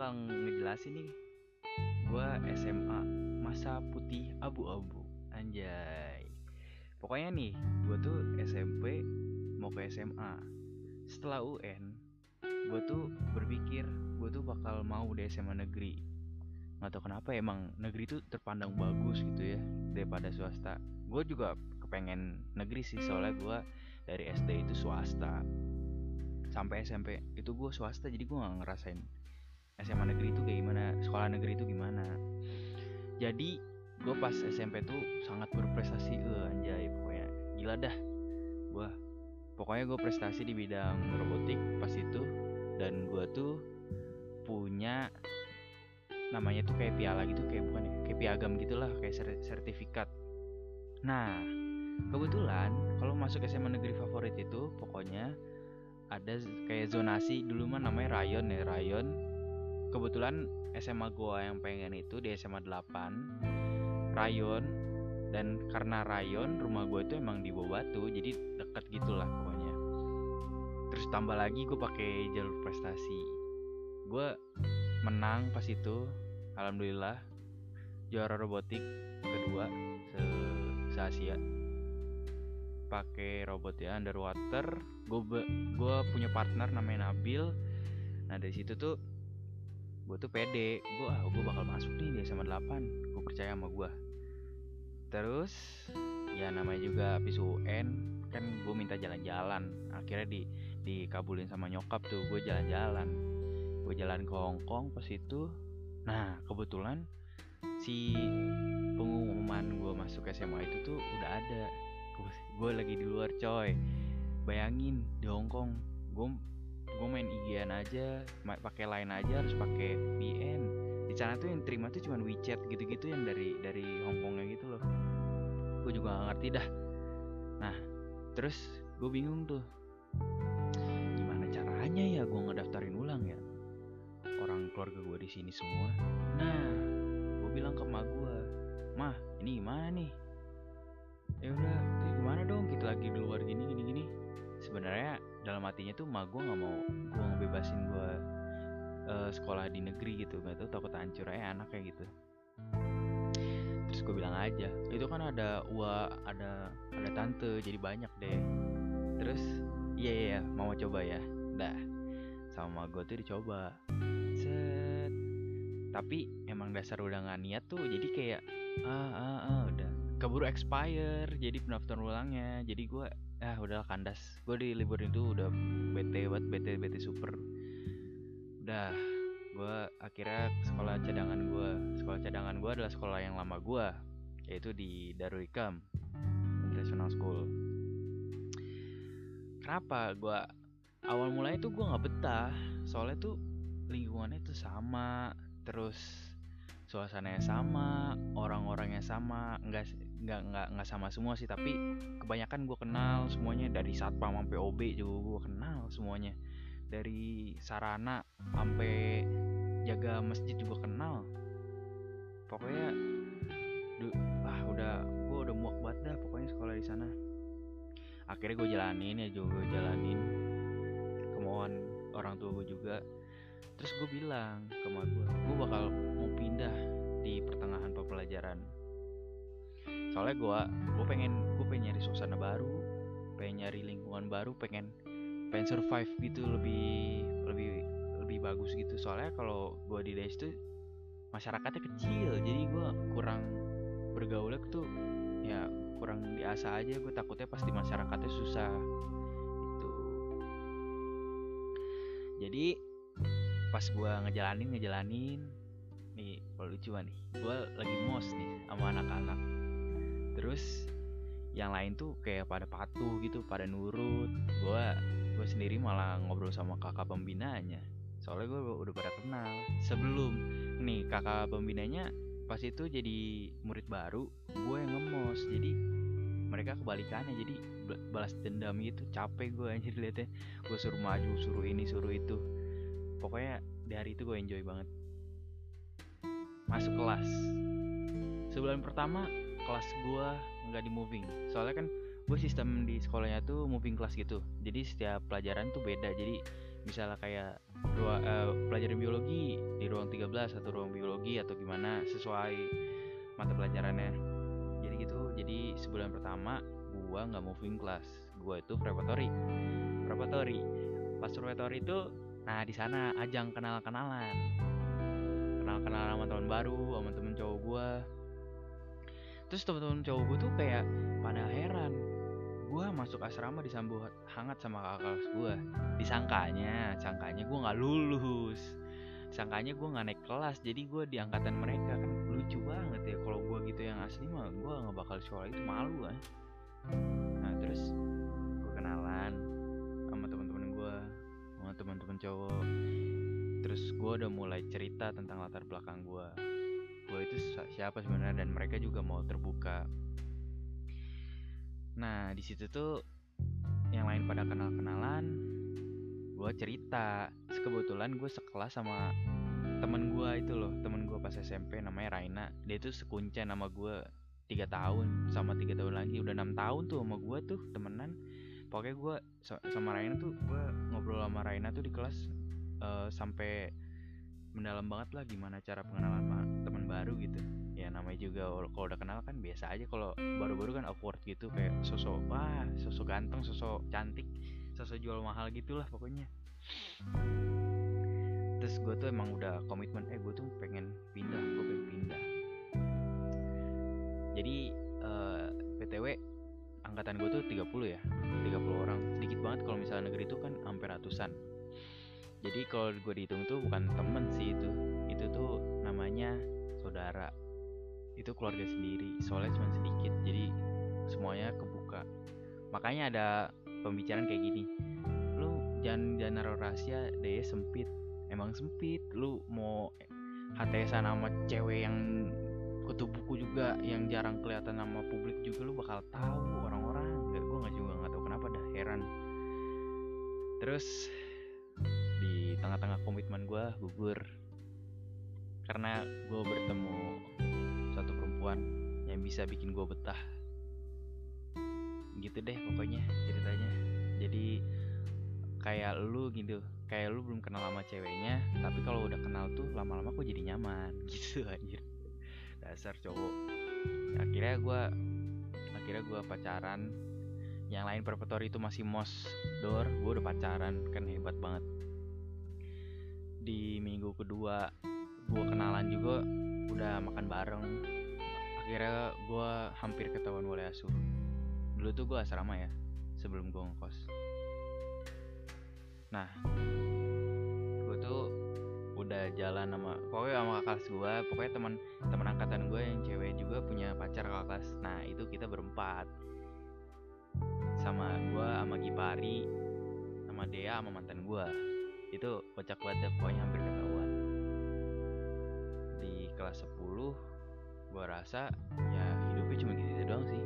bakal ngejelasin nih. Gue SMA masa putih abu-abu. Anjay. Pokoknya nih gue tuh SMP mau ke SMA setelah UN gue tuh berpikir gue tuh bakal mau di SMA negeri. Nggak tahu kenapa emang negeri tuh terpandang bagus gitu ya daripada swasta. Gue juga kepengen negeri sih soalnya gue dari SD itu swasta. Sampai SMP itu gue swasta jadi gue nggak ngerasain SMA negeri itu kayak gimana? Sekolah negeri itu gimana? Jadi gue pas SMP tuh sangat berprestasi eh anjay pokoknya. Gila dah. Gue pokoknya gue prestasi di bidang robotik pas itu. Dan gue tuh punya namanya tuh kayak piala gitu kayak bukan ya kayak piagam gitulah kayak sertifikat. Nah kebetulan kalau masuk SMA negeri favorit itu pokoknya ada kayak zonasi dulu mah namanya rayon ya rayon kebetulan SMA gua yang pengen itu di SMA 8 rayon. Dan karena rayon rumah gue itu emang di bawah batu jadi deket gitulah pokoknya. Terus tambah lagi gue pakai jalur prestasi. Gue menang pas itu alhamdulillah. Juara robotik kedua se, se Asia pakai robot ya underwater. Gue gue punya partner namanya Nabil. Nah dari situ tuh gue tuh pede. Gue ah gue bakal masuk nih di SMA 8 gue percaya sama gue terus ya namanya juga habis UN kan gue minta jalan-jalan. Akhirnya di dikabulin sama nyokap tuh gue jalan-jalan. Gue jalan ke Hongkong pas itu. Nah kebetulan si pengumuman gue masuk SMA itu tuh udah ada. Gue lagi di luar coy. Bayangin di Hongkong gue gue main IGN aja pakai line aja harus pakai VN di sana tuh yang terima tuh cuma WeChat gitu-gitu yang dari dari Hongkongnya gitu loh. Gue juga gak ngerti dah. Nah terus gue bingung tuh gimana caranya ya gue ngedaftarin ulang ya? Orang keluarga gue di sini semua. Nah gue bilang ke emak gue mah ini gimana nih dalam hatinya tuh mak gue nggak mau gue ngebebasin gue uh, sekolah di negeri gitu. Nggak tahu takut hancur aja anak kayak gitu. Terus gue bilang aja itu kan ada ua ada ada tante jadi banyak deh. Terus iya iya, iya mau coba ya. Dah sama gue tuh dicoba. Set. Tapi emang dasar udah nggak niat tuh jadi kayak ah ah ah udah keburu expire jadi pendaftaran ulangnya. Jadi gue ah udah kandas. Gue di libur itu udah bete buat bete bete super. Udah gue akhirnya sekolah cadangan gue sekolah cadangan gue adalah sekolah yang lama gue yaitu di Darul Ikam International School. Kenapa gue awal mulanya tuh gue nggak betah soalnya tuh lingkungannya tuh sama terus suasananya sama orang-orangnya sama enggak nggak nggak nggak sama semua sih tapi kebanyakan gue kenal semuanya dari satpam sampai OB juga gue kenal semuanya. Dari sarana sampai jaga masjid juga kenal. Pokoknya ah udah gue udah muak banget dah pokoknya sekolah di sana. Akhirnya gue jalanin ya juga gue jalanin kemauan orang tua gue juga. Terus gue bilang ke mak gue gue bakal mau pindah di pertengahan pembelajaran soalnya gue gue pengen gue pengen nyari suasana baru pengen nyari lingkungan baru pengen pengen survive gitu lebih lebih lebih bagus gitu. Soalnya kalau gue di desa tuh masyarakatnya kecil jadi gue kurang bergaulnya tuh ya kurang biasa aja. Gue takutnya pas di masyarakatnya susah itu jadi pas gue ngejalanin ngejalanin nih lucu nih gue lagi mos nih sama anak-anak terus yang lain tuh kayak pada patuh gitu pada nurut. Gue gue sendiri malah ngobrol sama kakak pembinanya. Soalnya gue udah pada kenal. Sebelum nih kakak pembinanya pas itu jadi murid baru gue yang ngemos. Jadi mereka kebalikannya. Jadi balas dendam gitu. Capek gue anjir liatnya. Gue suruh maju suruh ini suruh itu. Pokoknya di hari itu gue enjoy banget. Masuk kelas. Sebulan pertama kelas gue nggak di moving. Soalnya kan gue sistem di sekolahnya tuh moving kelas gitu. Jadi setiap pelajaran tuh beda. Jadi misalnya kayak ruang uh, pelajaran biologi di ruang 13 atau ruang biologi atau gimana sesuai mata pelajarannya. Jadi gitu. Jadi sebulan pertama gua nggak moving class gua itu preparatory. Preparatory. Pas preparatory itu nah di sana ajang kenal kenalan kenal kenalan sama teman baru sama temen cowok gua terus temen-temen cowok gue tuh kayak pada heran gue masuk asrama disambut hangat sama kakak kelas gue disangkanya sangkanya gue nggak lulus. Sangkanya gue nggak naik kelas jadi gue di angkatan mereka kan. Lucu banget ya kalau gue gitu yang asli mah gue nggak bakal sekolah itu malu kan? Nah terus gue kenalan sama teman-teman gue sama teman-teman cowok. Terus gue udah mulai cerita tentang latar belakang gue gue itu siapa sebenarnya dan mereka juga mau terbuka. Nah di situ tuh yang lain pada kenal kenalan gue cerita kebetulan gue sekelas sama temen gue itu loh temen gue pas SMP namanya Raina. Dia tuh sekuncen nama gue tiga tahun sama tiga tahun lagi. Udah enam tahun tuh sama gue tuh temenan. Pokoknya gue sama Raina tuh gue ngobrol sama Raina tuh di kelas uh, sampai mendalam banget lah gimana cara pengenalan baru gitu. Ya namanya juga kalau udah kenal kan biasa aja kalau baru-baru kan awkward gitu kayak sosok wah sosok ganteng sosok cantik sosok jual mahal gitulah pokoknya. Terus gue tuh emang udah komitmen eh gue tuh pengen pindah gue pengen pindah. Jadi uh, eh, PTW angkatan gue tuh 30 ya 30 orang. Sedikit banget kalau misalnya negeri itu kan hampir ratusan. Jadi kalau gue dihitung tuh bukan temen sih itu itu tuh namanya saudara. Itu keluarga sendiri soalnya cuma sedikit jadi semuanya kebuka. Makanya ada pembicaraan kayak gini lu jangan jangan naruh rahasia deh sempit. Emang sempit lu mau HTSan sama cewek yang kutu buku juga yang jarang kelihatan nama publik juga lu bakal tahu orang-orang. Gak gue nggak juga nggak tahu kenapa dah heran. Terus tengah-tengah komitmen gue gugur karena gue bertemu satu perempuan yang bisa bikin gue betah. Gitu deh pokoknya ceritanya. Jadi kayak lu gitu kayak lu belum kenal sama ceweknya tapi kalau udah kenal tuh lama-lama kok jadi nyaman. Gitu anjir. Dasar cowok. Akhirnya gue akhirnya gue pacaran. Yang lain preparatory itu masih mos door gue udah pacaran kan hebat banget. Di minggu kedua gue kenalan juga udah makan bareng. Akhirnya gue hampir ketahuan oleh asuh. Dulu tuh gue asrama ya sebelum gue ngekos. Nah gue tuh udah jalan sama pokoknya sama kakak kelas gue pokoknya teman teman angkatan gue yang cewek juga punya pacar kakak kelas. Nah itu kita berempat. Sama gue sama Gipari sama Dea sama mantan gue itu kocak banget pokoknya hampir kelas 10 gua rasa ya hidupnya cuma gitu, -gitu doang sih.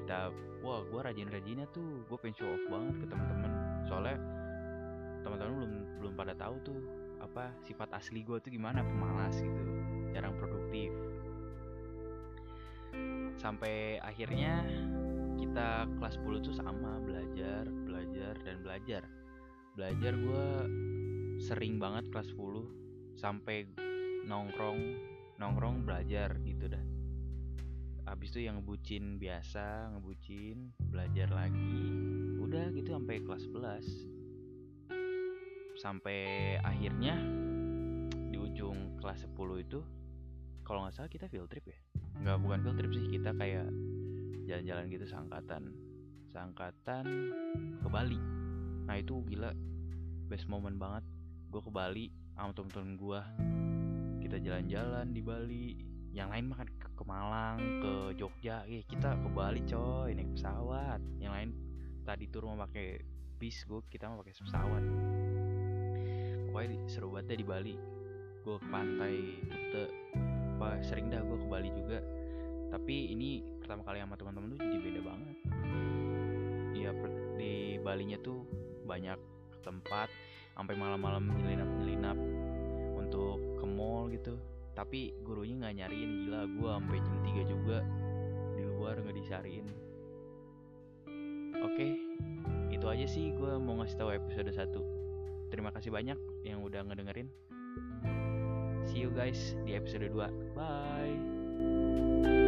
Kita wah gua rajin-rajinnya tuh gue pengen show off banget ke teman-teman soalnya teman-teman belum belum pada tahu tuh apa sifat asli gue tuh gimana pemalas gitu jarang produktif. Sampai akhirnya kita kelas 10 tuh sama belajar belajar dan belajar. Belajar gue sering banget kelas 10 sampai nongkrong nongkrong belajar gitu dah. Habis itu yang ngebucin biasa ngebucin belajar lagi. Udah gitu sampai kelas 11 sampai akhirnya di ujung kelas 10 itu kalau nggak salah kita field trip ya? Nggak bukan field trip sih kita kayak jalan-jalan gitu seangkatan. Seangkatan ke Bali. Nah itu gila. Best moment banget. Gue ke Bali sama temen-temen gue kita jalan-jalan di Bali. Yang lain makan ke, ke Malang ke Jogja. Eh kita ke Bali coy naik pesawat. Yang lain tadi tur mau pakai bis gue kita mau pakai pesawat. Pokoknya seru banget deh di Bali. Gue ke pantai apa sering dah gue ke Bali juga. Tapi ini pertama kali sama teman-teman tuh jadi beda banget. Iya di Balinya tuh banyak tempat. Sampai malam-malam nyelinap-nyelinap untuk gitu. Tapi gurunya nggak nyariin gila gue sampai jam 3 juga di luar nggak disariin. Oke itu aja sih gue mau ngasih tahu episode 1 terima kasih banyak yang udah ngedengerin. See you guys di episode 2 bye